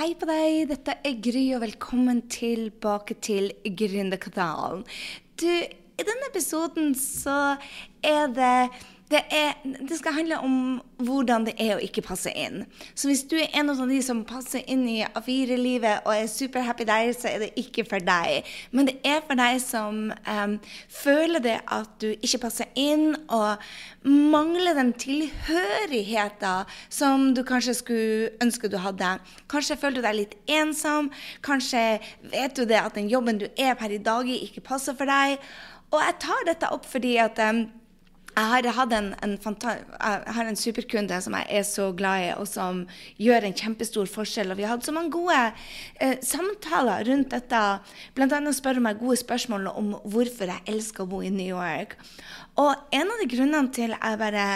Hei på deg, dette er Gry, og velkommen tilbake til Gründerkanalen. Du, i denne episoden så er det det, er, det, skal handle om hvordan det er å ikke passe inn. Så hvis du er en av de som passer inn i A4-livet og er superhappy der, så er det ikke for deg. Men det er for deg som um, føler det at du ikke passer inn, og mangler den tilhørigheten som du kanskje skulle ønske du hadde. Kanskje føler du deg litt ensom. Kanskje vet du det at den jobben du er per i dag ikke passer for deg. Og jeg tar dette opp fordi at um, jeg har, en, en jeg har en superkunde som jeg er så glad i, og som gjør en kjempestor forskjell. Og vi har hatt så mange gode eh, samtaler rundt dette. Bl.a. spør meg gode spørsmål om hvorfor jeg elsker å bo i New York. Og en av de grunnene til jeg bare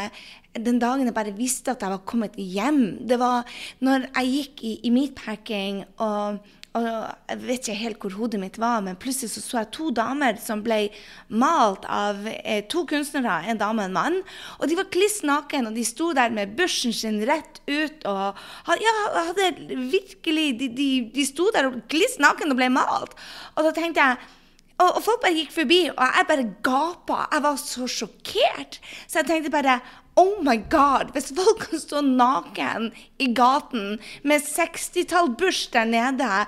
den dagen jeg bare visste at jeg var kommet hjem, det var når jeg gikk i, i meatpacking og og jeg vet ikke helt hvor hodet mitt var, men plutselig så, så jeg to damer som ble malt av eh, to kunstnere, en dame og en mann. Og de var kliss naken, og de sto der med børsen sin rett ut. Og ja, hadde virkelig De, de, de sto der og kliss naken og ble malt. Og da tenkte jeg og, og, folk bare gikk forbi, og jeg bare gapa. Jeg var så sjokkert. Så jeg tenkte bare Oh my God! Hvis folk kan stå naken i gaten med 60-tall Bush der nede,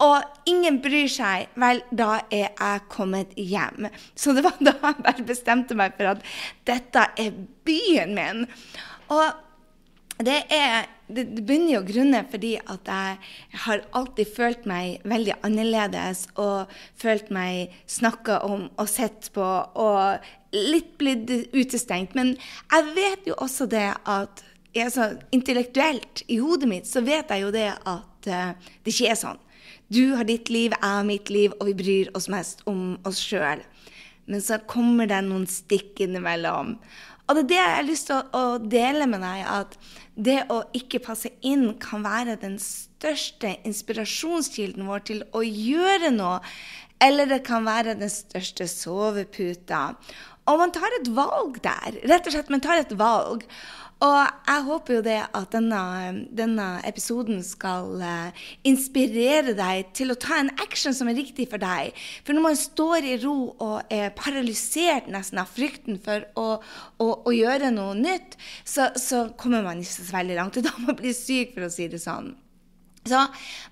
og ingen bryr seg, vel, da er jeg kommet hjem. Så det var da jeg bare bestemte meg for at dette er byen min. Og det er det, begynner jo grunnet fordi at jeg har alltid følt meg veldig annerledes og følt meg snakka om og sett på og litt blitt utestengt. Men jeg vet jo også det at altså, intellektuelt i hodet mitt så vet jeg jo det at uh, det ikke er sånn. Du har ditt liv, jeg har mitt liv, og vi bryr oss mest om oss sjøl. Men så kommer det noen stikk innimellom. Og det er det jeg har lyst til å, å dele med deg, at det å ikke passe inn kan være den største inspirasjonskilden vår til å gjøre noe. Eller det kan være den største soveputa. Og man tar et valg der. Rett og slett, man tar et valg. Og jeg håper jo det at denne, denne episoden skal uh, inspirere deg til å ta en action som er riktig for deg. For når man står i ro og er paralysert nesten av frykten for å, å, å gjøre noe nytt, så, så, kommer man ikke så veldig langt. Og da man bli syk, for å si det sånn. Så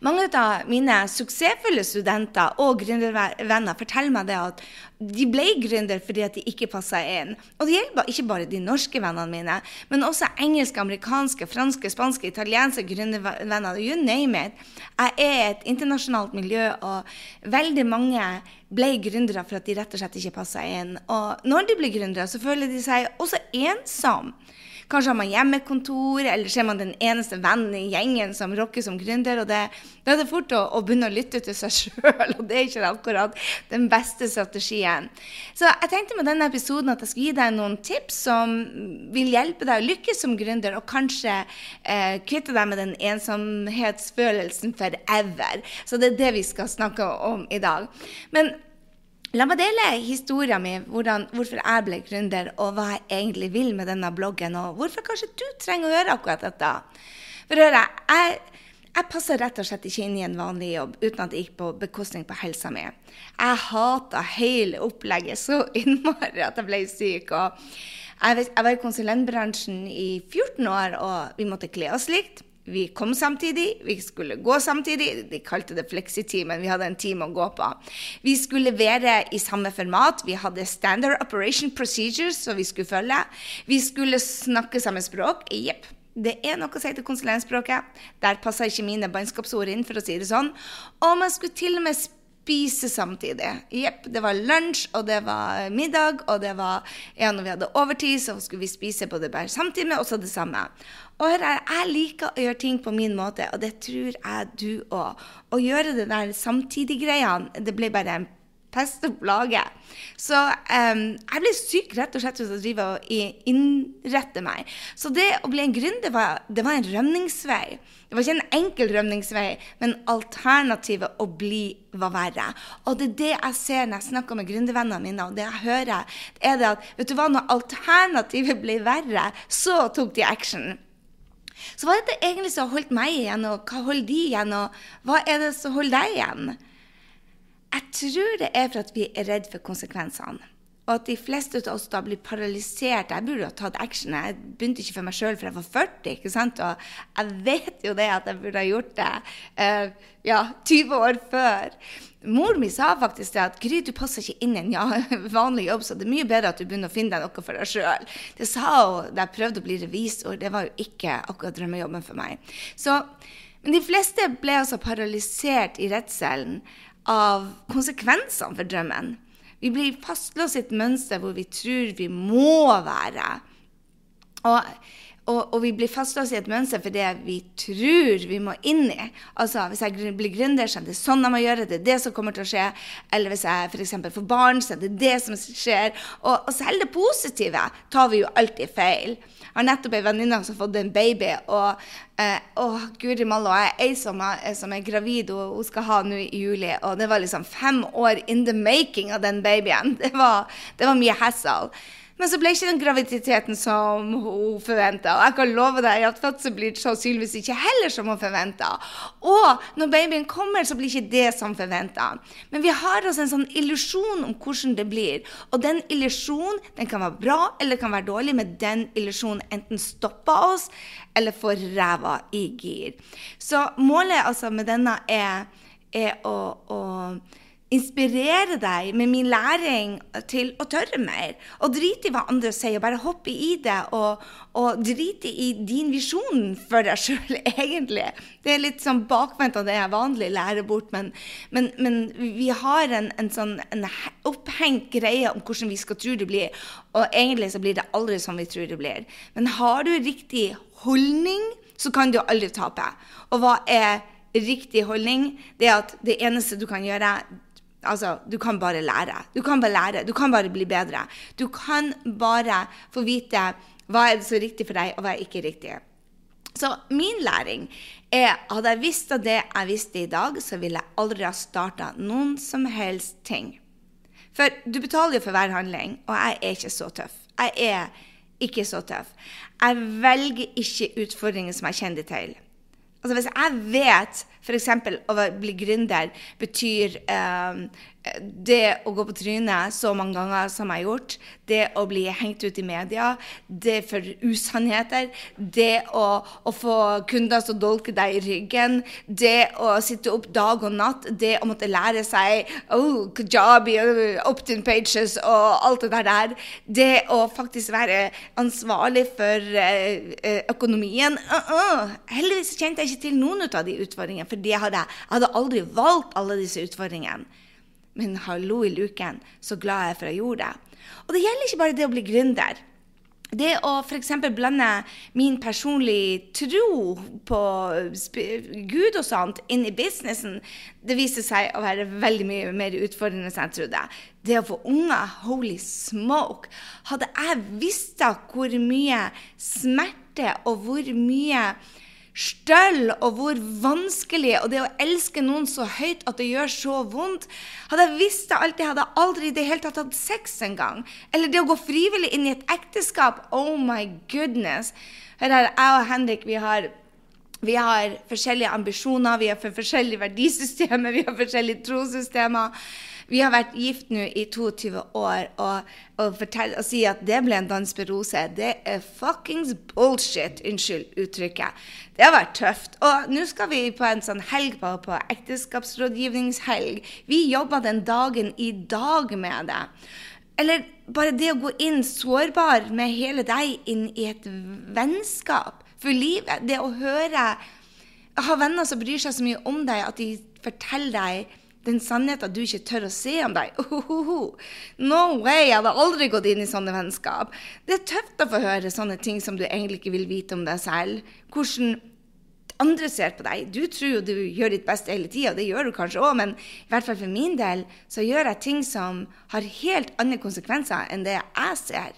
Mange av mine suksessfulle studenter og gründervenner forteller meg det at de ble gründer fordi at de ikke passa inn. Og det gjelder ikke bare de norske vennene mine, men også engelske, amerikanske, franske, spanske, italienske gründervenner. You name it. Jeg er et internasjonalt miljø, og veldig mange ble gründere for at de rett og slett ikke passa inn. Og når de blir gründere, så føler de seg også ensomme. Kanskje har man hjemmekontor, eller så er man den eneste vennen i gjengen som rocker som gründer. og det, Da er det fort å, å, begynne å lytte til seg sjøl, og det er ikke akkurat den beste strategien. Så jeg tenkte med denne episoden at jeg skulle gi deg noen tips som vil hjelpe deg å lykkes som gründer, og kanskje eh, kvitte deg med den ensomhetsfølelsen forever. Så det er det vi skal snakke om i dag. Men La meg dele historien min, hvordan, hvorfor jeg ble gründer, og hva jeg egentlig vil med denne bloggen, og hvorfor kanskje du trenger å gjøre akkurat dette. For hør, jeg, jeg passer rett og slett ikke inn i en vanlig jobb uten at det gikk på bekostning på helsa mi. Jeg hata hele opplegget så innmari at jeg ble syk. og jeg, var i konsulentbransjen i 14 år, og vi måtte kle oss likt. Vi kom samtidig, vi skulle gå samtidig. De kalte det fleksitimen. Vi hadde en time å gå på. Vi skulle være i samme format. Vi hadde standard operation procedures som vi skulle følge. Vi skulle snakke samme språk. Jepp. Det er noe å si til konsulentspråket. Der passer ikke mine bannskapsord inn, for å si det sånn. Og man skulle til og med spise samtidig. Jepp. Det var lunsj, og det var middag, og det var Ja, når vi hadde overtid, så skulle vi spise på det bare samtidig med også det samme. Og hør her, jeg liker å gjøre ting på min måte, og det tror jeg du òg. Å gjøre det der samtidig-greiene, det ble bare en pest og plage. Så um, jeg ble syk rett og slett av å drive og innrette meg. Så det å bli en gründer var, det var en rømningsvei. Det var ikke en enkel rømningsvei, men alternativet å bli var verre. Og det er det jeg ser når jeg snakker med gründervennene mine, og det jeg hører, er det at vet du hva, når alternativet ble verre, så tok de action. Så hva er det egentlig som har holdt meg igjen, og hva holder de igjen, og hva er det som holder deg igjen? Jeg tror det er for at vi er redd for konsekvensene. Og at de fleste av oss da blir paralysert. Jeg burde ha tatt action. Jeg begynte ikke for meg sjøl før jeg var 40. ikke sant? Og jeg vet jo det at jeg burde ha gjort det uh, ja, 20 år før. Mor mi sa faktisk det at Gry, du passer ikke inn i en ja, vanlig jobb, så det er mye bedre at du begynner å finne deg noe for deg sjøl. Det sa hun da jeg prøvde å bli revisor. Det var jo ikke akkurat drømmejobben for meg. Så, men de fleste ble altså paralysert i redselen av konsekvensene for drømmen. Vi blir fastlåst i et mønster hvor vi tror vi må være. Og, og, og vi blir fastlåst i et mønster for det vi tror vi må inn i. Altså, Hvis jeg blir gründer, så er det sånn jeg må gjøre, det er det som kommer til å skje. Eller hvis jeg f.eks. får barn, så er det det som skjer. Og, og selv det positive tar vi jo alltid feil har nettopp ei venninne som har fått en baby. Og eh, å, guri malla, jeg er ei som, som, er gravid, og hun skal ha nå i juli. Og det var liksom fem år in the making av den babyen. Det var, det var mye hassle. Men så ble ikke den graviditeten som hun forventa. Og jeg kan love deg at fødselen blir sannsynligvis ikke heller som hun forventa. Og når babyen kommer, så blir ikke det som forventa. Men vi har altså en sånn illusjon om hvordan det blir. Og den illusjonen den kan være bra eller kan være dårlig, men den illusjonen enten stopper oss eller får ræva i gir. Så målet altså med denne er, er å, å inspirere deg med min læring til å tørre mer. Og drite i hva andre sier, bare hoppe i det. Og, og drite i din visjon for deg sjøl, egentlig. Det er litt sånn bakvendt av det jeg vanlig lærer bort, men, men, men vi har en, en sånn en opphengt greie om hvordan vi skal tro det blir. Og egentlig så blir det aldri som vi tror det blir. Men har du riktig holdning, så kan du aldri tape. Og hva er riktig holdning? Det er at det eneste du kan gjøre Altså, du kan bare lære. Du kan bare lære. Du kan bare bli bedre. Du kan bare få vite hva er det som er riktig for deg, og hva er ikke riktig. Så min læring er hadde jeg visst det jeg visste i dag, så ville jeg aldri ha starta noen som helst ting. For du betaler jo for hver handling, og jeg er ikke så tøff. Jeg er ikke så tøff. Jeg velger ikke utfordringer som jeg kjenner til. Altså Hvis jeg vet f.eks. å bli gründer betyr eh, det å gå på trynet så mange ganger som jeg har gjort, det å bli hengt ut i media, det for usannheter, det å, å få kunder som dolker deg i ryggen, det å sitte opp dag og natt, det å måtte lære seg oh, kajabi, opt-in pages og alt det der, det å faktisk være ansvarlig for eh, eh, økonomien uh -uh. Heldigvis kjente jeg ikke til noen av de utfordringene, for jeg hadde, jeg hadde aldri valgt alle disse utfordringene. Men hallo i luken, så glad jeg er for jeg gjorde det. Og det gjelder ikke bare det å bli gründer. Det å f.eks. blande min personlige tro på Gud og sånt inn i businessen, det viser seg å være veldig mye mer utfordrende enn jeg trodde. Det å få unger, holy smoke! Hadde jeg visst hvor mye smerte og hvor mye støll og hvor vanskelig og det å elske noen så høyt at det gjør så vondt. Hadde jeg visst det alltid, hadde jeg aldri i det hele tatt hatt sex engang. Eller det å gå frivillig inn i et ekteskap. Oh my goodness. Hør her, jeg og Henrik, vi har vi har forskjellige ambisjoner, vi har forskjellige verdisystemer, vi har forskjellige trossystemer. Vi har vært gift nå i 22 år, og, og, og si at det ble en dans på roser, det er fuckings bullshit. Unnskyld uttrykket. Det har vært tøft. Og nå skal vi på en sånn helg på, på ekteskapsrådgivningshelg. Vi jobber den dagen i dag med det. Eller bare det å gå inn sårbar med hele deg inn i et vennskap for livet. Det å høre Ha venner som bryr seg så mye om deg at de forteller deg den sannheten du ikke tør å se om deg. Ohoho. No way! Jeg hadde aldri gått inn i sånne vennskap. Det er tøft å få høre sånne ting som du egentlig ikke vil vite om deg selv. Hvordan andre ser på deg. Du tror jo du gjør ditt beste hele tida, det gjør du kanskje òg, men i hvert fall for min del så gjør jeg ting som har helt andre konsekvenser enn det jeg ser.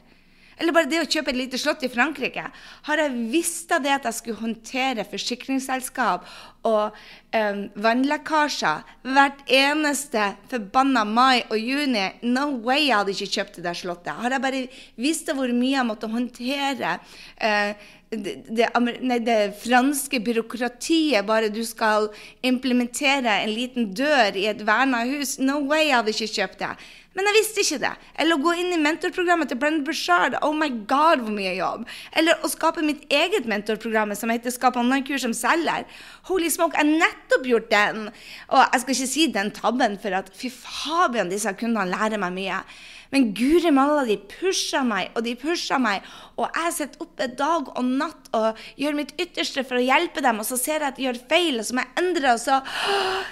Eller bare det å kjøpe et lite slott i Frankrike. Har jeg visst av det at jeg skulle håndtere forsikringsselskap og um, vannlekkasjer hvert eneste forbanna mai og juni, no way jeg hadde ikke kjøpt det der slottet. Har jeg bare visst hvor mye jeg måtte håndtere uh, det, det, nei, det franske byråkratiet bare du skal implementere en liten dør i et verna hus. No way, jeg hadde ikke kjøpt det. Men jeg visste ikke det. Eller å gå inn i mentorprogrammet til Brendan Bushard. Oh my god, hvor mye jobb. Eller å skape mitt eget mentorprogram som heter Skap online-kurs som selger. Holy smoke, jeg har nettopp gjort den. Og jeg skal ikke si den tabben, for at fy fabian, disse kundene lærer meg mye. Men guri malla, de pusha meg, og de pusha meg. Og jeg sitter oppe dag og natt og gjør mitt ytterste for å hjelpe dem, og så ser jeg at de gjør feil, og så må jeg endre, og så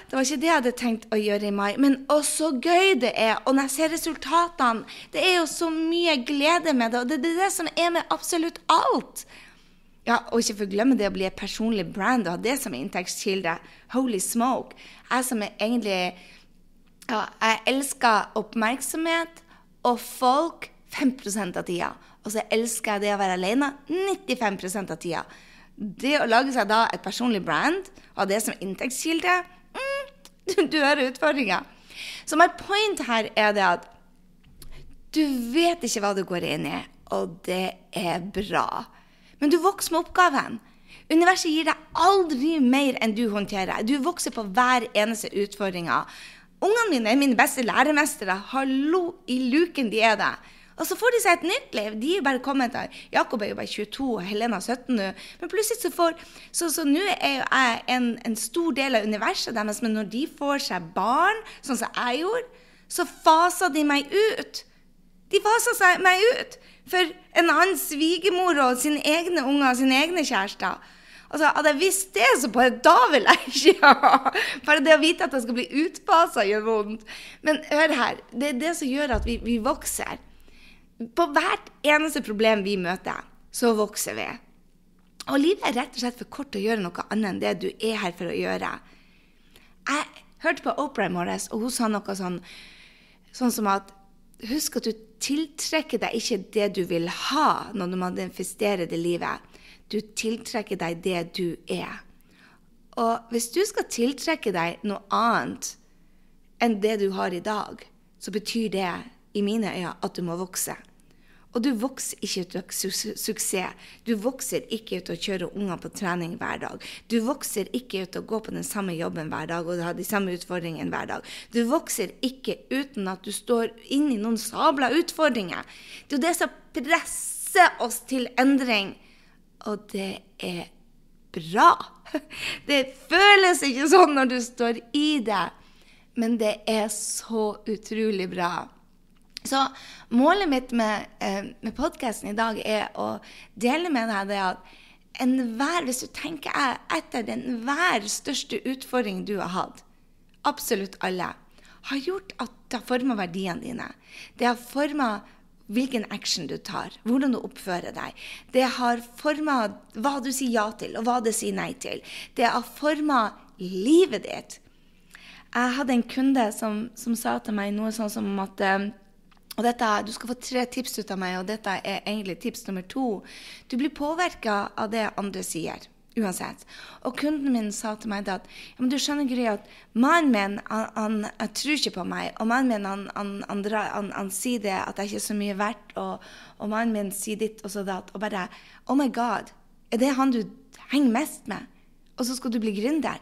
Det var ikke det jeg hadde tenkt å gjøre i mai. Men å, så gøy det er. Og når jeg ser resultatene Det er jo så mye glede med det, og det er det som er med absolutt alt. Ja, og ikke forglemme det å bli et personlig brand og ha det som inntektskilde. Holy smoke. Jeg som er egentlig ja, Jeg elsker oppmerksomhet og folk 5% av tida. Og så elsker jeg det å være alene 95% av tida. Det å lage seg da et personlig brand og ha det som inntektskilde mm, du, du hører utfordringa. Så my point her er det at du vet ikke hva du går inn i, og det er bra. Men du vokser med oppgaven. Universet gir deg aldri mer enn du håndterer. Du vokser på hver eneste utfordring. Ungene mine er mine beste læremestere. Hallo i luken, de er det. Og så får de seg et nytt liv. De er bare kommet der. Jakob er jo bare 22, og Helena 17 nå. Men plutselig så får Så, så nå er jeg en, en, stor del av universet deres. Men når de får seg barn, sånn som jeg gjorde, så faser de meg ut. De faser seg meg ut for en annen svigermor og sine egne unger og sine egne kjærester. Altså, Hadde jeg visst det, så bare da vil jeg ikke ha Bare det å vite at jeg skal bli utfasa, gjør vondt. Men hør her, det er det som gjør at vi, vi vokser. På hvert eneste problem vi møter, så vokser vi. Og livet er rett og slett for kort til å gjøre noe annet enn det du er her for å gjøre. Jeg hørte på Opera i morges, og hun sa noe sånn, sånn som at Husk at du tiltrekker deg ikke det du vil ha når du manifesterer det livet. Du tiltrekker deg det du er. Og hvis du skal tiltrekke deg noe annet enn det du har i dag, så betyr det i mine øyne at du må vokse. Og du vokser ikke ut av su suksess. Du vokser ikke ut av å kjøre unger på trening hver dag. Du vokser ikke ut av å gå på den samme jobben hver dag og ha de samme utfordringene hver dag. Du vokser ikke uten at du står inni noen sabla utfordringer. Det er jo det som presser oss til endring og det er bra. Det føles ikke sånn når du står i det, men det er så utrolig bra. Så målet mitt med, eh, med podkasten i dag er å dele med deg det at enhver, hvis du tenker etter enhver største utfordring du har hatt, absolutt alle, har gjort at det har forma verdiene dine. Det har forma hvilken action du tar, hvordan du oppfører deg. Det har forma hva du sier ja til, og hva du sier nei til. Det har forma livet ditt. Jeg hadde en kunde som, som, sa til meg noe sånn som at eh, og dette, Du skal få tre tips ut av meg, og dette er egentlig tips nummer to. Du blir påvirka av det andre sier uansett. Og kunden min sa til meg at ja, men du skjønner Gry, at mannen min han, han, han, tror ikke på meg. Og mannen min han, han, sier det at jeg ikke er så mye verdt, og, og mannen min sier ditt og så datt. Og bare Oh my God, er det han du henger mest med? Og så skal du bli gründer?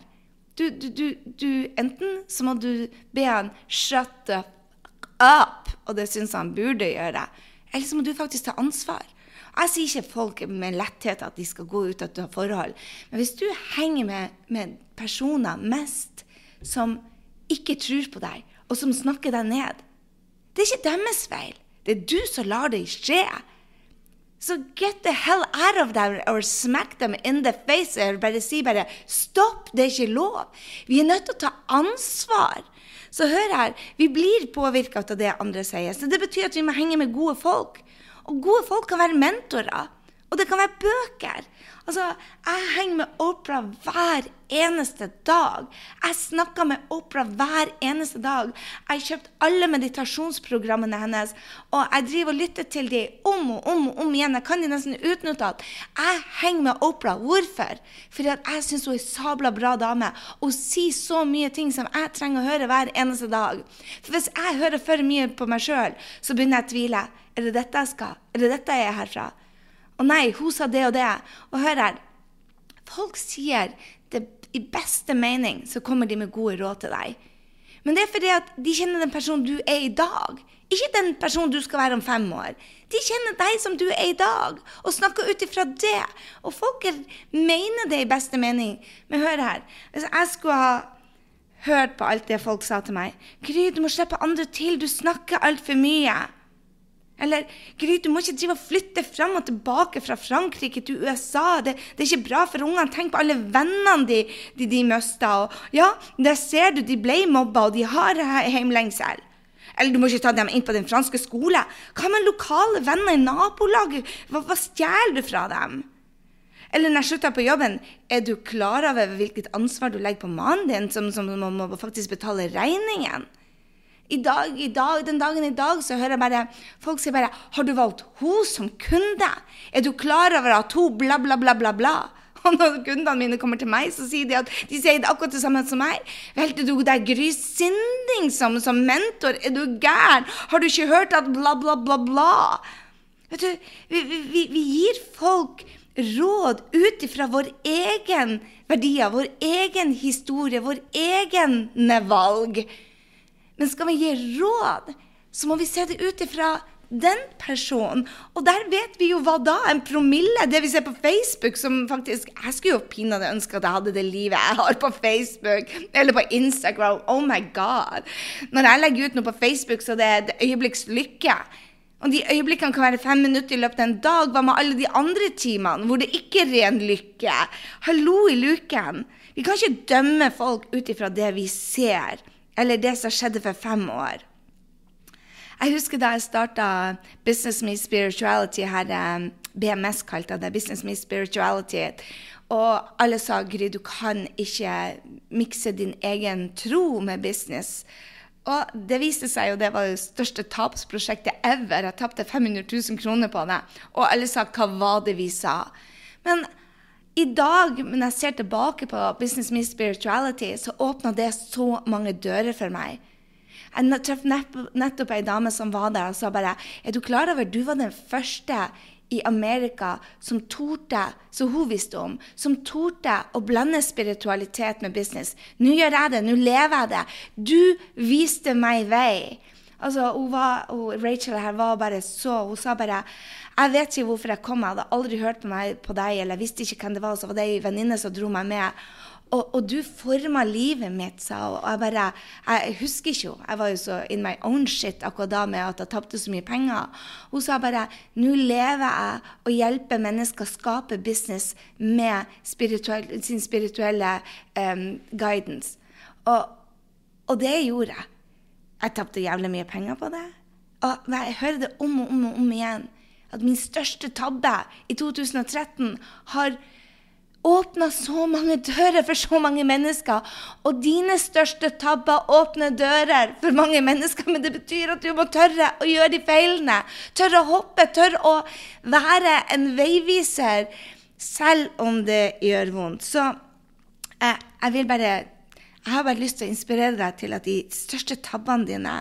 Du, du, du, du, enten så må du be han shut the up, og det syns han burde gjøre, eller så må du faktisk ta ansvar. Jeg sier ikke folk med letthet at de skal gå ut av forhold. Men hvis du henger med, med personer mest som ikke tror på deg, og som snakker deg ned Det er ikke deres feil. Det er du som lar det skje. Så get the hell out of them or smack them in the face. Eller bare si bare stopp, det er ikke lov. Vi er nødt til å ta ansvar. Så hør her, vi blir påvirka av det andre sier. Så det betyr at vi må henge med gode folk. Og gode folk kan være mentorer. Og det kan være bøker. Altså, Jeg henger med Opera hver eneste dag. Jeg snakker med Opera hver eneste dag. Jeg har kjøpt alle meditasjonsprogrammene hennes, og jeg driver og lytter til dem om og om og om igjen. Jeg kan de nesten utenat. Jeg henger med Opera. Hvorfor? Fordi jeg syns hun er sabla bra dame. Hun sier så mye ting som jeg trenger å høre hver eneste dag. For hvis jeg hører for mye på meg sjøl, så begynner jeg å tvile. Er det dette jeg skal? Er det dette jeg er herfra? Og nei, hun sa det og det. Og hør her. Folk sier det i beste mening så kommer de med gode råd til deg. Men det er fordi at de kjenner den personen du er i dag. Ikke den personen du skal være om fem år. De kjenner deg som du er i dag, og snakker ut ifra det. Og folk mener det i beste mening. Men hør her. Hvis jeg skulle ha hørt på alt det folk sa til meg Gry, du må slippe andre til. Du snakker altfor mye. Eller Gry, du må ikke drive og flytte fram og tilbake fra Frankrike til USA. Det, det er ikke bra for ungene. Tenk på alle vennene de, de, de mista. Og ja, der ser du, de ble mobba, og de har hjemlengsel. Eller du må ikke ta dem inn på den franske skole. Hva med lokale venner i nabolaget? Hva, hva stjeler du fra dem? Eller når jeg slutter på jobben, er du klar over hvilket ansvar du legger på mannen din, som, som må, må faktisk betale regningen? I dag, i dag, den dagen i dag så hører jeg bare folk sier bare 'Har du valgt hun som kunde?' 'Er du klar over at hun bla, bla, bla, bla, bla?' Og når kundene mine kommer til meg, så sier de at de sier det akkurat det samme som meg. Valgte du deg Gry Sinding som, som mentor? Er du gæren? Har du ikke hørt at bla, bla, bla, bla? Vet du, vi, vi, vi gir folk råd ut ifra vår egen verdier, vår egen historie, vår egne valg. Men skal vi gi råd, så må vi se det ut ifra den personen. Og der vet vi jo hva da? En promille? Det vi ser på Facebook, som faktisk Jeg skulle jo pinadø ønske at jeg hadde det livet jeg har på Facebook, eller på Instagram. Oh my God. Når jeg legger ut noe på Facebook, så det er det øyeblikks lykke. Og de øyeblikkene kan være fem minutter i løpet av en dag. Hva med alle de andre timene hvor det ikke er ren lykke? Hallo i luken. Vi kan ikke dømme folk ut ifra det vi ser eller det som skjedde for fem år. Jeg husker da jeg starta Business Me Spirituality, her eh, BMS kalte det Business Me Spirituality. Og alle sa Gry, du kan ikke mikse din egen tro med business. Og det viste seg jo det var det største tapsprosjektet ever. Jeg tapte 500 000 kroner på det. Og alle sa hva var det vi sa? Men i dag, når jeg ser tilbake på Business Me Spirituality, så åpna det så mange dører for meg. Jeg traff nettopp ei dame som var der og sa bare Er du klar over du var den første i Amerika som torde, som hun visste om, som torde å blande spiritualitet med business. Nå gjør jeg det, nå lever jeg det. Du viste meg vei. Altså, hun var, hun, Rachel her var bare så Hun sa bare jeg vet ikke hvorfor jeg kom, jeg hadde aldri hørt på, meg, på deg, eller visste ikke hvem det var, og så var det ei venninne som dro meg med. Og, og du forma livet mitt, sa hun. Og jeg bare Jeg husker ikke henne. Jeg var jo så in my own shit akkurat da med at jeg tapte så mye penger. Hun sa bare Nå lever jeg og hjelper mennesker å skape business med spirituell, sin spirituelle um, guidance. Og, og det gjorde jeg. Jeg tapte jævlig mye penger på det. Og jeg hører det om og om og om igjen at min største tabbe i 2013 har åpna så mange dører for så mange mennesker. Og dine største tabber åpner dører for mange mennesker. Men det betyr at du må tørre å gjøre de feilene. Tørre å hoppe, tørre å være en veiviser. Selv om det gjør vondt. Så jeg, eh, jeg vil bare Jeg har bare lyst til å inspirere deg til at de største tabbene dine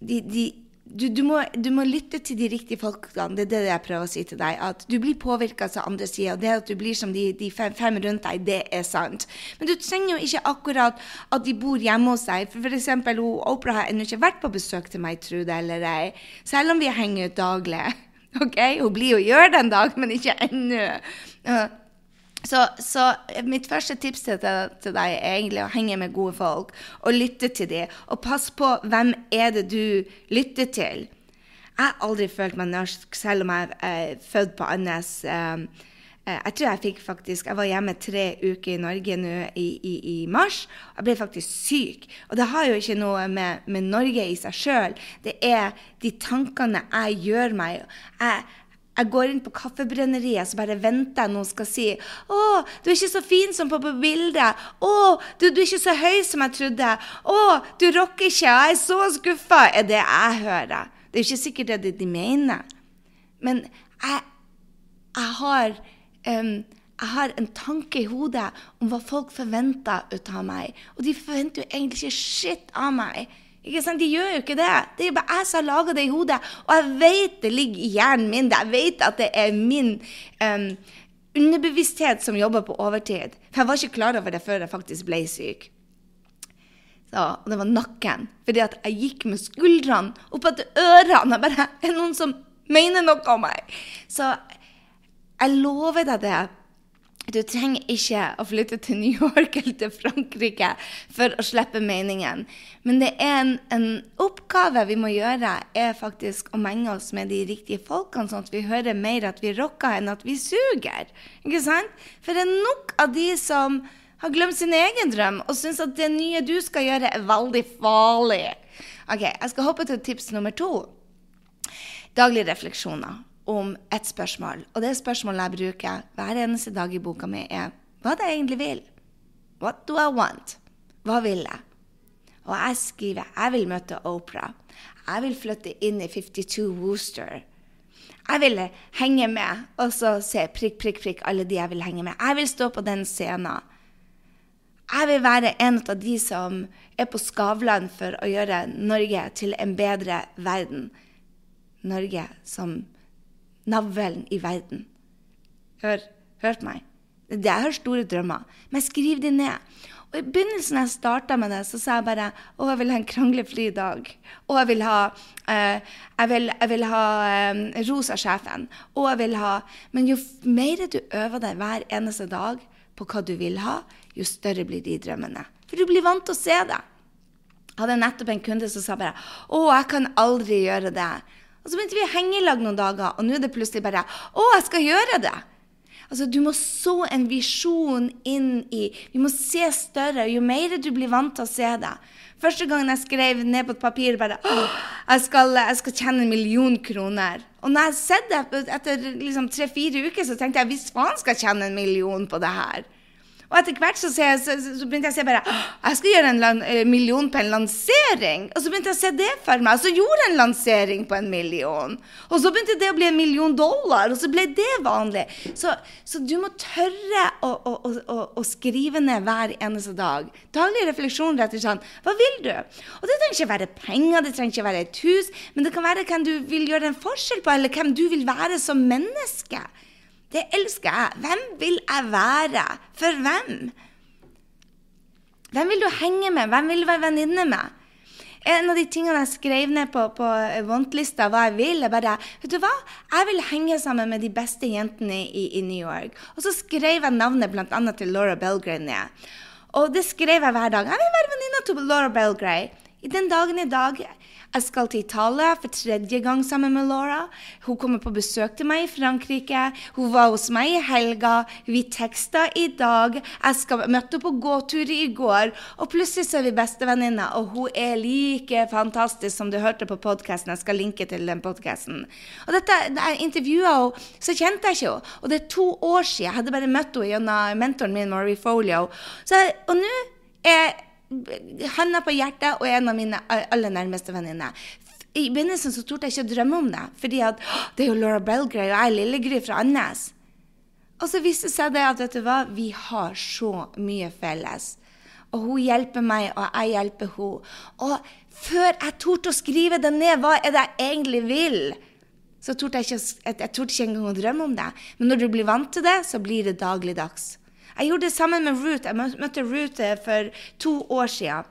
de, de du, du, må, du, må, lytte til de riktige folkene. Det er det jeg prøver å si til deg. At du blir påvirka av andre sider. Og Det at du blir som de, de fem, fem, rundt deg, det er sant. Men du trenger jo ikke akkurat at de bor hjemme hos deg. For eksempel, Opera har ennå ikke vært på besøk til meg, tro det eller ei. Selv om vi henger ut daglig. Ok, Hun blir jo gjør det en dag, men ikke ennå. Så, så, mitt første tips til, deg er egentlig å henge med gode folk og lytte til dem. Og pass på hvem er det du lytter til. Jeg har aldri følt meg norsk, selv om jeg er født på Andes. Um, jeg tror jeg fikk faktisk Jeg var hjemme tre uker i Norge nå i, i, i, mars. og Jeg ble faktisk syk. Og det har jo ikke noe med, med Norge i seg sjøl. Det er de tankene jeg gjør meg. Jeg, jeg går inn på Kaffebrenneriet så bare venter jeg noen skal si 'Å, du er ikke så fin som på, bildet.' 'Å, du, du, er ikke så høy som jeg trodde.' 'Å, du rocker ikke.' 'Jeg er så skuffa.' er det jeg hører. Det er ikke sikkert det de mener. Men jeg, jeg har um, jeg har en tanke i hodet om hva folk forventer ut av meg. Og de forventer jo egentlig ikke shit av meg. Ikke sant? De gjør jo ikke det. Det er bare jeg som har laga det i hodet. Og jeg vet det ligger i hjernen min. Jeg vet at det er min um, underbevissthet som jobber på overtid. For jeg var ikke klar over det før jeg faktisk ble syk. Så, og det var nakken. Fordi at jeg gikk med skuldrene opp etter ørene. Jeg bare Er noen som mener noe om meg? Så jeg lover deg det du trenger ikke å flytte til New York eller til Frankrike for å slippe meningen. Men det er en, en, oppgave vi må gjøre, er faktisk å menge oss med de riktige folkene, sånn at vi hører mer at vi rocker enn at vi suger. Ikke sant? For det er nok av de som har glemt sin egen drøm og syns at det nye du skal gjøre, er veldig farlig. Ok, Jeg skal hoppe til tips nummer to. Daglige refleksjoner om ett spørsmål. Og det spørsmålet jeg bruker hver eneste dag i boka mi, er hva det jeg egentlig vil. What do I want? Hva vil jeg? Og jeg skriver jeg vil møte Opera. Jeg vil flytte inn i 52 Wooster. Jeg vil henge med og så se prikk, prikk, prikk alle de jeg vil henge med. Jeg vil stå på den scenen. Jeg vil være en av de som er på Skavlan for å gjøre Norge til en bedre verden. Norge som navlen i verden. Hør, hør meg. Jeg har store drømmer, men skriv de ned. Og I begynnelsen jeg starta med det, så sa jeg bare å, jeg vil ha en kranglefri dag. Og jeg vil ha, eh, jeg vil, jeg vil ha eh, rosa sjefen. Og jeg vil ha Men jo mer du øver deg hver eneste dag på hva du vil ha, jo større blir de drømmene. For du blir vant til å se det. Jeg hadde nettopp en kunde som sa bare å, jeg kan aldri gjøre det. Og så begynte vi å henge i lag noen dager, og nå er det plutselig bare Å, jeg skal gjøre det! Altså, Du må så en visjon inn i Vi må se større. Jo mer du blir vant til å se det. Første gangen jeg skrev ned på et papir bare jeg skal, jeg skal tjene en million kroner. Og når jeg har sett det etter liksom, tre-fire uker, så tenkte jeg hvis faen skal jeg tjene en million på det her. Og etter hvert så, jeg, så, så, begynte jeg å se bare Jeg skal gjøre en eh, million på en lansering. Og så begynte jeg å se det for meg. Og så gjorde jeg en lansering på en million. Og så begynte det å bli en million dollar, og så ble det vanlig. Så, så du må tørre å, å, å, å, skrive ned hver eneste dag. Daglig refleksjon rett og slett. Hva vil du? Og det trenger ikke være penger, det trenger ikke være et hus, men det kan være hvem du vil gjøre en forskjell på, eller hvem du vil være som menneske. Det elsker jeg. Hvem vil jeg være? For hvem? Hvem vil du henge med? Hvem vil du være venninne med? En av de tingene jeg skrev ned på, på want-lista, hva jeg vil, er bare Vet du hva? Jeg vil henge sammen med de beste jentene i, i New York. Og så skrev jeg navnet bl.a. til Laura Belgray ned. Og det skrev jeg hver dag. Jeg vil være venninna til Laura Belgray. I den dagen i dag jeg skal til Italia for tredje gang sammen med Laura. Hun kommer på besøk til meg i Frankrike. Hun var hos meg i helga. Vi teksta i dag. Jeg skal møtte henne på gåtur i går. Og plutselig så er vi bestevenninner, og hun er like fantastisk som du hørte på podkasten. Jeg skal linke til den podkasten. Og dette, da jeg intervjua henne, så kjente jeg ikke henne. Og det er to år siden. Jeg hadde bare møtt henne gjennom mentoren min, Marie Folio. Så, og nå er Handa på hjertet og en av mine aller nærmeste venninner. I begynnelsen så torde jeg ikke å drømme om det, fordi at, det er jo Laura Belgray og jeg er Lillegry fra Andes. Og så viste det seg det at vet du hva, vi har så mye felles. Og hun hjelper meg, og jeg hjelper henne. Og før jeg torde å skrive det ned, hva er det jeg egentlig vil, så torde jeg ikke, jeg torde ikke engang å drømme om det. Men når du blir vant til det, så blir det dagligdags. Jeg gjorde det sammen med Ruth. Jeg møtte Ruth eh, for to år siden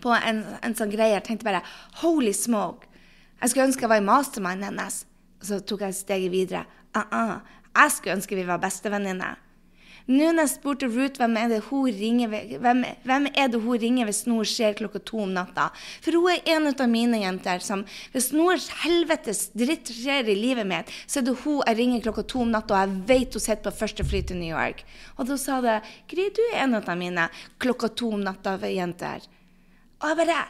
på en, en sånn greie. Jeg tenkte bare holy smoke. Jeg skulle ønske jeg var i mastermind hennes. Så tok jeg steget videre. Uh -uh. Jeg skulle ønske vi var bestevenninner. Nå når jeg spurte Ruth hvem er det hun ringer hvem, hvem er det hun ringer hvis noe skjer klokka to om natta For hun er en av mine jenter som Hvis noe helvetes dritt skjer i livet mitt, så er det hun jeg ringer klokka to om natta, og jeg vet hun sitter på første fly til New York. Og da sa det Gry, du er en av mine klokka to om natta-jenter. Og jeg bare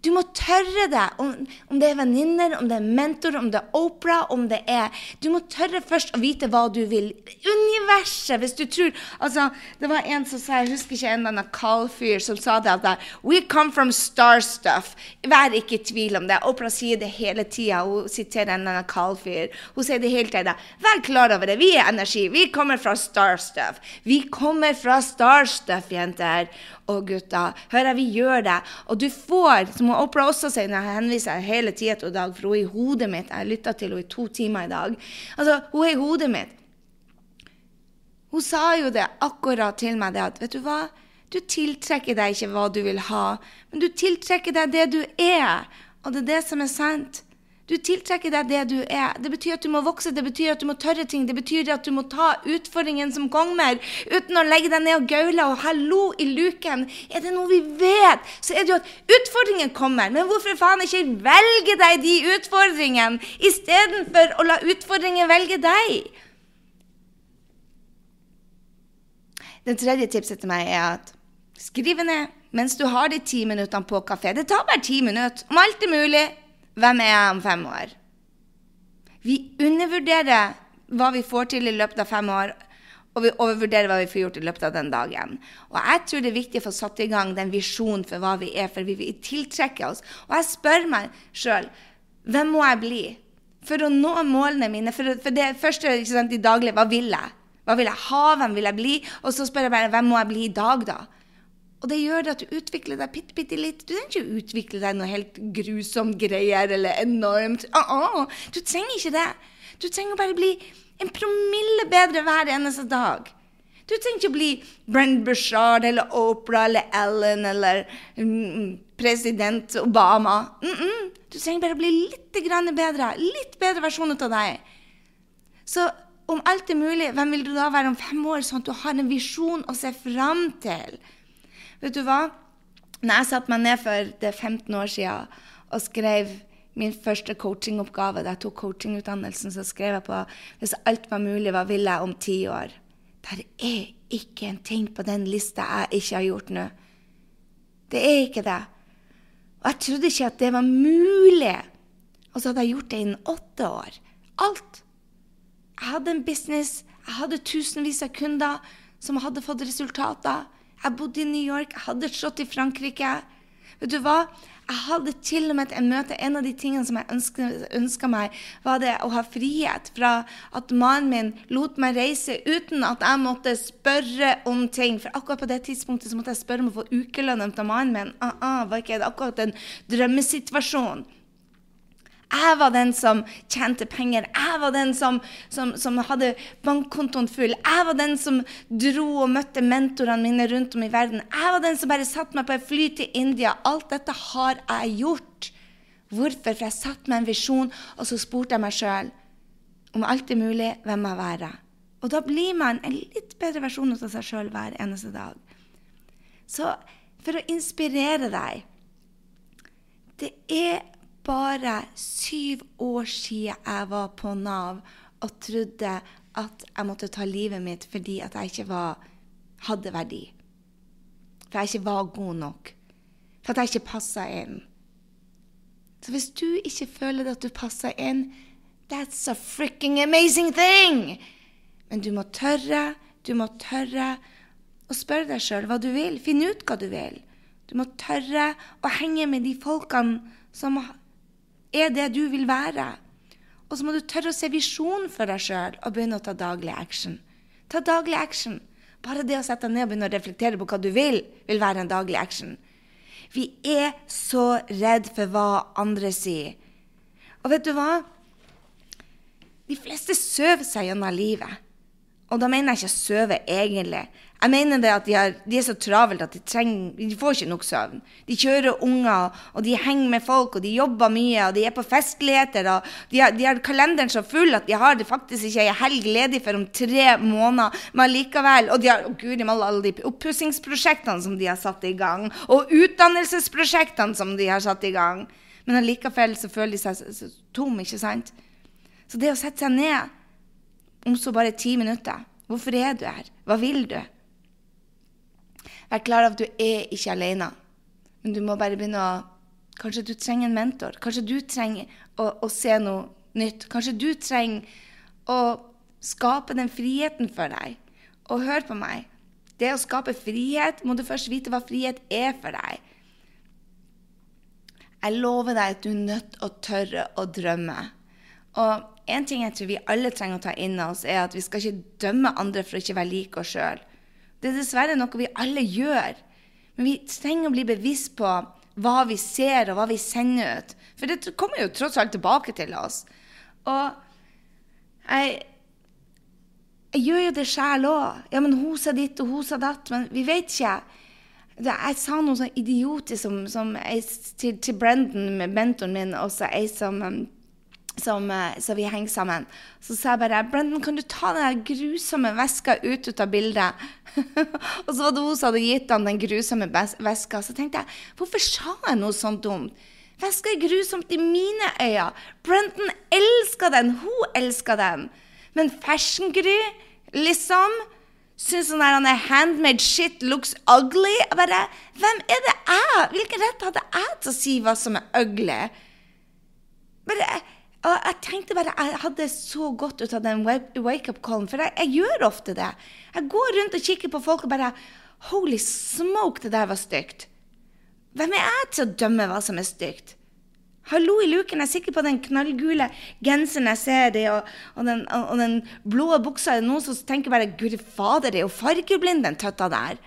du må tørre det, om, om det er venninner, om det er mentor, om det er Opera, om det er Du må tørre først å vite hva du vil. Universet, hvis du tror Altså, det var en som sa, jeg husker ikke en eller annen kaldfyr, som sa det at We come from star stuff. Vær ikke i tvil om det. Opera sier det hele tida. Hun siterer en eller annen kaldfyr. Hun sier det hele tida. Vær klar over det. Vi er energi. Vi kommer fra star stuff. Vi kommer fra star stuff, jenter og gutter. Hører vi gjør det. Og du får, som Opera også sier når jeg henviser hele tida til dag, for hun er i hodet mitt. Jeg lytta til henne i to timer i dag. Altså, hun er i hodet mitt. Hun sa jo det akkurat til meg, det at vet du hva? Du tiltrekker deg ikke hva du vil ha, men du tiltrekker deg det du er. Og det er det som er sant. Du tiltrekker deg det du er. Det betyr at du må vokse, det betyr at du må tørre ting. Det betyr at du må ta utfordringen som kommer, uten å legge deg ned og gaule og hallo i luken. Er det noe vi vet, så er det jo at utfordringen kommer. Men hvorfor faen ikke velge deg de utfordringene istedenfor å la utfordringen velge deg? Det tredje tipset til meg er at skriv ned mens du har de ti minuttene på kafé. Det tar bare ti minutter, om alt er mulig. Hvem er jeg om fem år? Vi undervurderer hva vi får til i løpet av fem år, og vi overvurderer hva vi får gjort i løpet av den dagen. Og jeg tror det er viktig å få satt i gang den visjonen for hva vi er, for vi vil tiltrekke oss. Og jeg spør meg sjøl hvem må jeg bli for å nå målene mine? For, for det første sant, i daglig, hva vil jeg? Hva vil jeg ha? Hvem vil jeg bli? Og så spør jeg bare hvem må jeg bli i dag, da? Og det gjør at du utvikler deg bitte, bitte litt. Du trenger ikke å utvikle deg noe helt grusomt greier eller enormt. Uh -uh. Du trenger ikke det. Du trenger bare bli en promille bedre hver eneste dag. Du trenger ikke å bli Brenn Bushard eller Oprah eller Ellen eller mm, president Obama. Mm -mm. Du trenger bare å bli litt bedre. Litt bedre versjon av deg. Så om alt er mulig, hvem vil du da være om fem år, sånn at du har en visjon å se fram til? Vet du hva? Når jeg satte meg ned for det 15 år siden og skrev min første coachingoppgave, da jeg tok coachingutdannelsen, så skrev jeg på hvis alt var mulig, hva vil jeg om ti år? Der er ikke en ting på den lista jeg ikke har gjort nå. Det er ikke det. Og jeg trodde ikke at det var mulig. Og så hadde jeg gjort det innen åtte år. Alt. Jeg hadde en business, jeg hadde tusenvis av kunder som hadde fått resultater. Jeg bodde i New York, jeg hadde slått i Frankrike. Vet du hva? Jeg hadde til og med et møte. En av de tingene som jeg ønska meg, var det å ha frihet fra at mannen min lot meg reise uten at jeg måtte spørre om ting. For akkurat på det tidspunktet så måtte jeg spørre om å få ukelønn av mannen min. Uh -uh, var ikke det akkurat en drømmesituasjon? Jeg var den som tjente penger. Jeg var den som, som, som, hadde bankkontoen full. Jeg var den som dro og møtte mentorene mine rundt om i verden. Jeg var den som bare satte meg på et fly til India. Alt dette har jeg gjort. Hvorfor? For jeg satte meg en visjon, og så spurte jeg meg sjøl om alt er mulig, hvem jeg være? Og da blir man en litt bedre versjon av seg sjøl hver eneste dag. Så for å inspirere deg Det er bare syv år siden jeg var på Nav og trodde at jeg måtte ta livet mitt fordi at jeg ikke var, hadde verdi. For jeg ikke var god nok. For at jeg ikke passa inn. Så hvis du ikke føler at du passer inn, that's a freaking amazing thing! Men du må tørre, du må tørre å spørre deg sjøl hva du vil. Finn ut hva du vil. Du må tørre å henge med de folkene som er det du vil være. Og så må du tørre å se visjonen for deg sjøl og begynne å ta daglig action. Ta daglig action. Bare det å sette deg ned og begynne å reflektere på hva du vil, vil være en daglig action. Vi er så redd for hva andre sier. Og vet du hva? De fleste søver seg gjennom livet. Og da mener jeg ikke søve egentlig. Jeg mener det at de, har, de er så travelt at de, trenger, de får ikke nok søvn. De kjører unger, og de henger med folk, og de jobber mye, og de er på festligheter. og De har, de har kalenderen så full at de har det faktisk ikke ei helg ledig for om tre måneder. Men likevel, Og de har oh, Gud, alle de oppussingsprosjektene som de har satt i gang, og utdannelsesprosjektene som de har satt i gang. Men allikevel så føler de seg tom, ikke sant? Så det å sette seg ned om så bare ti minutter Hvorfor er du her? Hva vil du? Vær klar over at du er ikke alene. Men du må bare begynne å Kanskje du trenger en mentor. Kanskje du trenger å, å se noe nytt. Kanskje du trenger å skape den friheten for deg. Og hør på meg. Det å skape frihet må du først vite hva frihet er for deg. Jeg lover deg at du er nødt til å tørre å drømme. Og en ting jeg tror vi alle trenger å ta inn av oss, er at vi skal ikke dømme andre for å ikke være like oss sjøl. Det er dessverre noe vi alle gjør. Men vi trenger å bli bevisst på hva vi ser, og hva vi sender ut. For det kommer jo tross alt tilbake til oss. Og jeg, jeg gjør jo det sjæl òg. Ja, men hun sa ditt, og hun sa datt. Men vi vet ikke. Jeg sa noe sånn idiotisk som, som jeg, til, til Brendan, mentoren min, og så ei som um, som, eh, så vi henger sammen. Så sa jeg bare 'Brendan, kan du ta den grusomme veska ut, ut av bildet?' og så var det hun som hadde gitt han den grusomme veska. Så tenkte jeg 'Hvorfor sa jeg noe sånt dumt?' Veska er grusomt i mine øyne. Brendan elsker den. Hun elsker den. Men Fashion-Gry, liksom Syns sånn der handmade shit looks ugly. Jeg bare Hvem er det jeg? Hvilken rett hadde jeg til å si hva som er ugly? Bare og jeg tenkte bare, jeg hadde så godt ut av den wake-up-callen, for jeg, jeg, gjør ofte det. Jeg går rundt og kikker på folk og bare Holy smoke, det der var stygt. Hvem er jeg til å dømme hva som er stygt? Hallo i luken, jeg er sikker på den knallgule genseren jeg ser i, og, og, den, og, den, blå buksa. Er noen som tenker bare Gud fader, det er jo fargeblind, den tøtta der.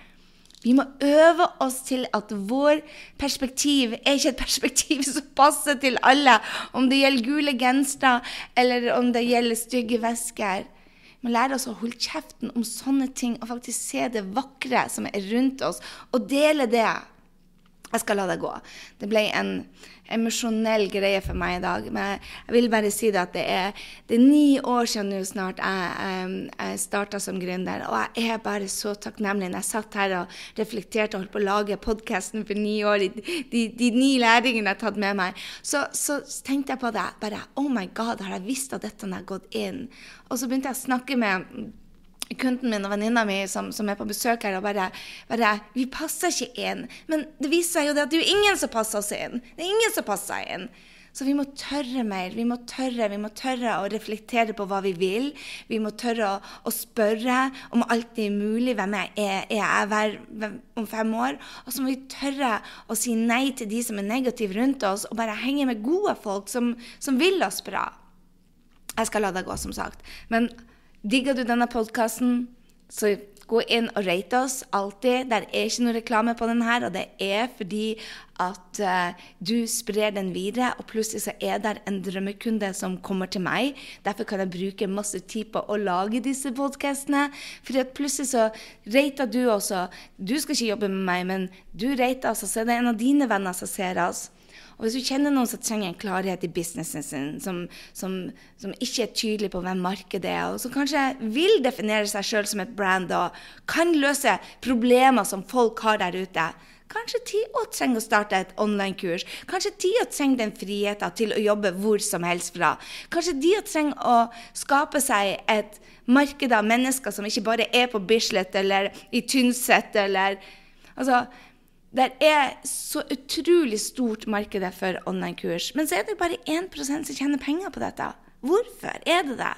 Vi må øve oss til at vår perspektiv er ikke et perspektiv som passer til alle, om det gjelder gule gensere eller om det gjelder stygge vesker. Vi må lære oss å holde kjeften om sånne ting og faktisk se det vakre som er rundt oss, og dele det. Jeg skal la det gå. Det ble en emosjonell greie for meg i dag. Men jeg vil bare si det at det er, det er ni år siden nå snart jeg, jeg starta som gründer. Og jeg er bare så takknemlig. Når jeg satt her og reflekterte og holdt på å lage podkasten for ni år, de, de, de, ni læringene jeg har tatt med meg, så, så, tenkte jeg på det. Bare Oh my God, har jeg visst at dette har gått inn? Og så begynte jeg å snakke med kunden min og venninna mi som, som, er på besøk her, og bare, bare 'Vi passer ikke inn.' Men det viser seg jo det at det er jo ingen som passer oss inn. Det er ingen som passer inn. Så vi må tørre mer. Vi må tørre, vi må tørre å reflektere på hva vi vil. Vi må tørre å, å spørre om alt det er mulig. Hvem er, er jeg hver, om fem år? Og så må vi tørre å si nei til de som er negative rundt oss, og bare henge med gode folk som, som vil oss bra. Jeg skal la det gå, som sagt. Men Digger du denne podkasten, så gå inn og rate oss alltid. Det er ikke noe reklame på den her, og det er fordi at uh, du sprer den videre, og plutselig så er det en drømmekunde som kommer til meg. Derfor kan jeg bruke masse tid på å lage disse podkastene. At plutselig så rater du også. Du skal ikke jobbe med meg, men du rater oss, og så er det en av dine venner som ser oss. Og hvis du kjenner noen som trenger en klarhet i businessen sin, som, som, som ikke er tydelig på hvem markedet er, og som kanskje vil definere seg sjøl som et brand og kan løse problemer som folk har der ute, Kanskje òg trenger å starte et online-kurs. Kanskje òg trenger den friheten til å jobbe hvor som helst fra. Kanskje de trenger å skape seg et marked av mennesker som ikke bare er på Bislett eller i Tynset eller Altså, det er så utrolig stort marked for online-kurs. Men så er det bare 1 som tjener penger på dette. Hvorfor er det det?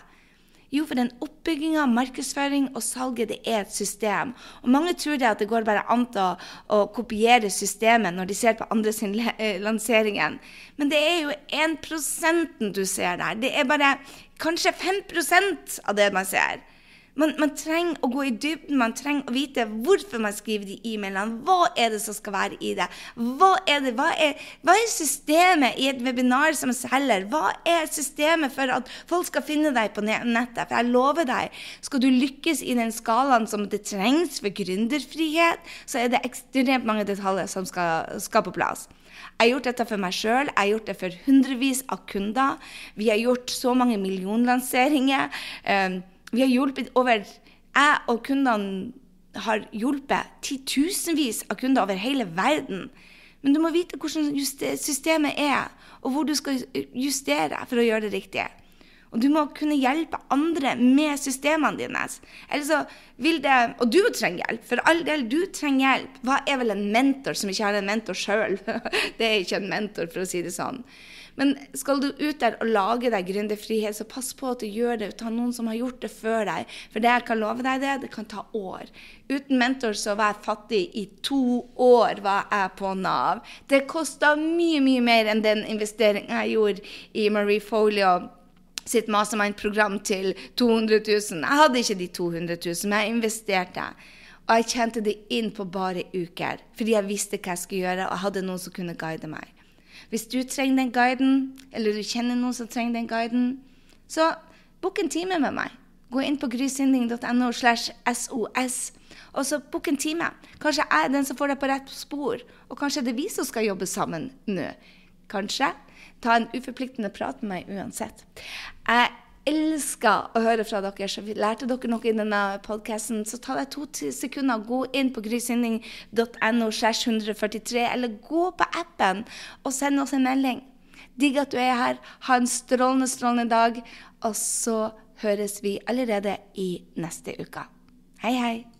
Jo, for den oppbygginga, markedsføring og salget, det er et system. Og mange tror det at det går bare an å, å, kopiere systemet når de ser på andre sin eh, lanseringen. Men det er jo 1% du ser der. Det er bare kanskje 5% av det man ser. Man, man, trenger å gå i dybden, man trenger å vite hvorfor man skriver de e-mailene. Hva er det som skal være i det? Hva er, det? Hva er, hva er systemet i et webinar som selger? Hva er systemet for at folk skal finne deg på nettet? For jeg lover deg, skal du lykkes i den skalaen som det trengs for gründerfrihet, så er det ekstremt mange detaljer som skal, skal på plass. Jeg har gjort dette for meg sjøl, jeg har gjort det for hundrevis av kunder. Vi har gjort så mange millionlanseringer. Um, vi har hjulpet over Jeg og kundene har hjulpet titusenvis av kunder over hele verden. Men du må vite hvordan systemet er, og hvor du skal justere for å gjøre det riktig. Og du må kunne hjelpe andre med systemene dine. det, Og du trenger hjelp. For all del, du trenger hjelp. Hva er vel en mentor som ikke har en mentor sjøl? det er ikke en mentor, for å si det sånn. Men skal du ut der og lage deg gründerfrihet, så pass på at du gjør det. Ta noen som har gjort det før deg. For det jeg kan love deg, det, det kan ta år. Uten mentor så var jeg fattig i to år var jeg på Nav. Det kosta mye, mye mer enn den investeringen jeg gjorde i Marie Folio sitt mastermind-program til 200 000. Jeg hadde ikke de 200 000, men jeg investerte. Og jeg kjente det inn på bare uker, fordi jeg visste hva jeg skulle gjøre, og jeg hadde noen som kunne guide meg. Hvis du trenger den guiden, eller du kjenner noen som trenger den guiden, så book en time med meg. Gå inn på grysynding.no slash sos, og så book en time. Kanskje jeg er den som får deg på rett spor, og kanskje det er vi som skal jobbe sammen nå. Kanskje. Ta en uforpliktende prat med meg uansett. Jeg elsker å høre fra dere. Så lærte dere noe i denne podkasten, så ta deg to sekunder, gå inn på grysynding.no 143, eller gå på appen og send oss en melding. Digg at du er her. Ha en strålende, strålende dag. Og så høres vi allerede i neste uke. Hei, hei.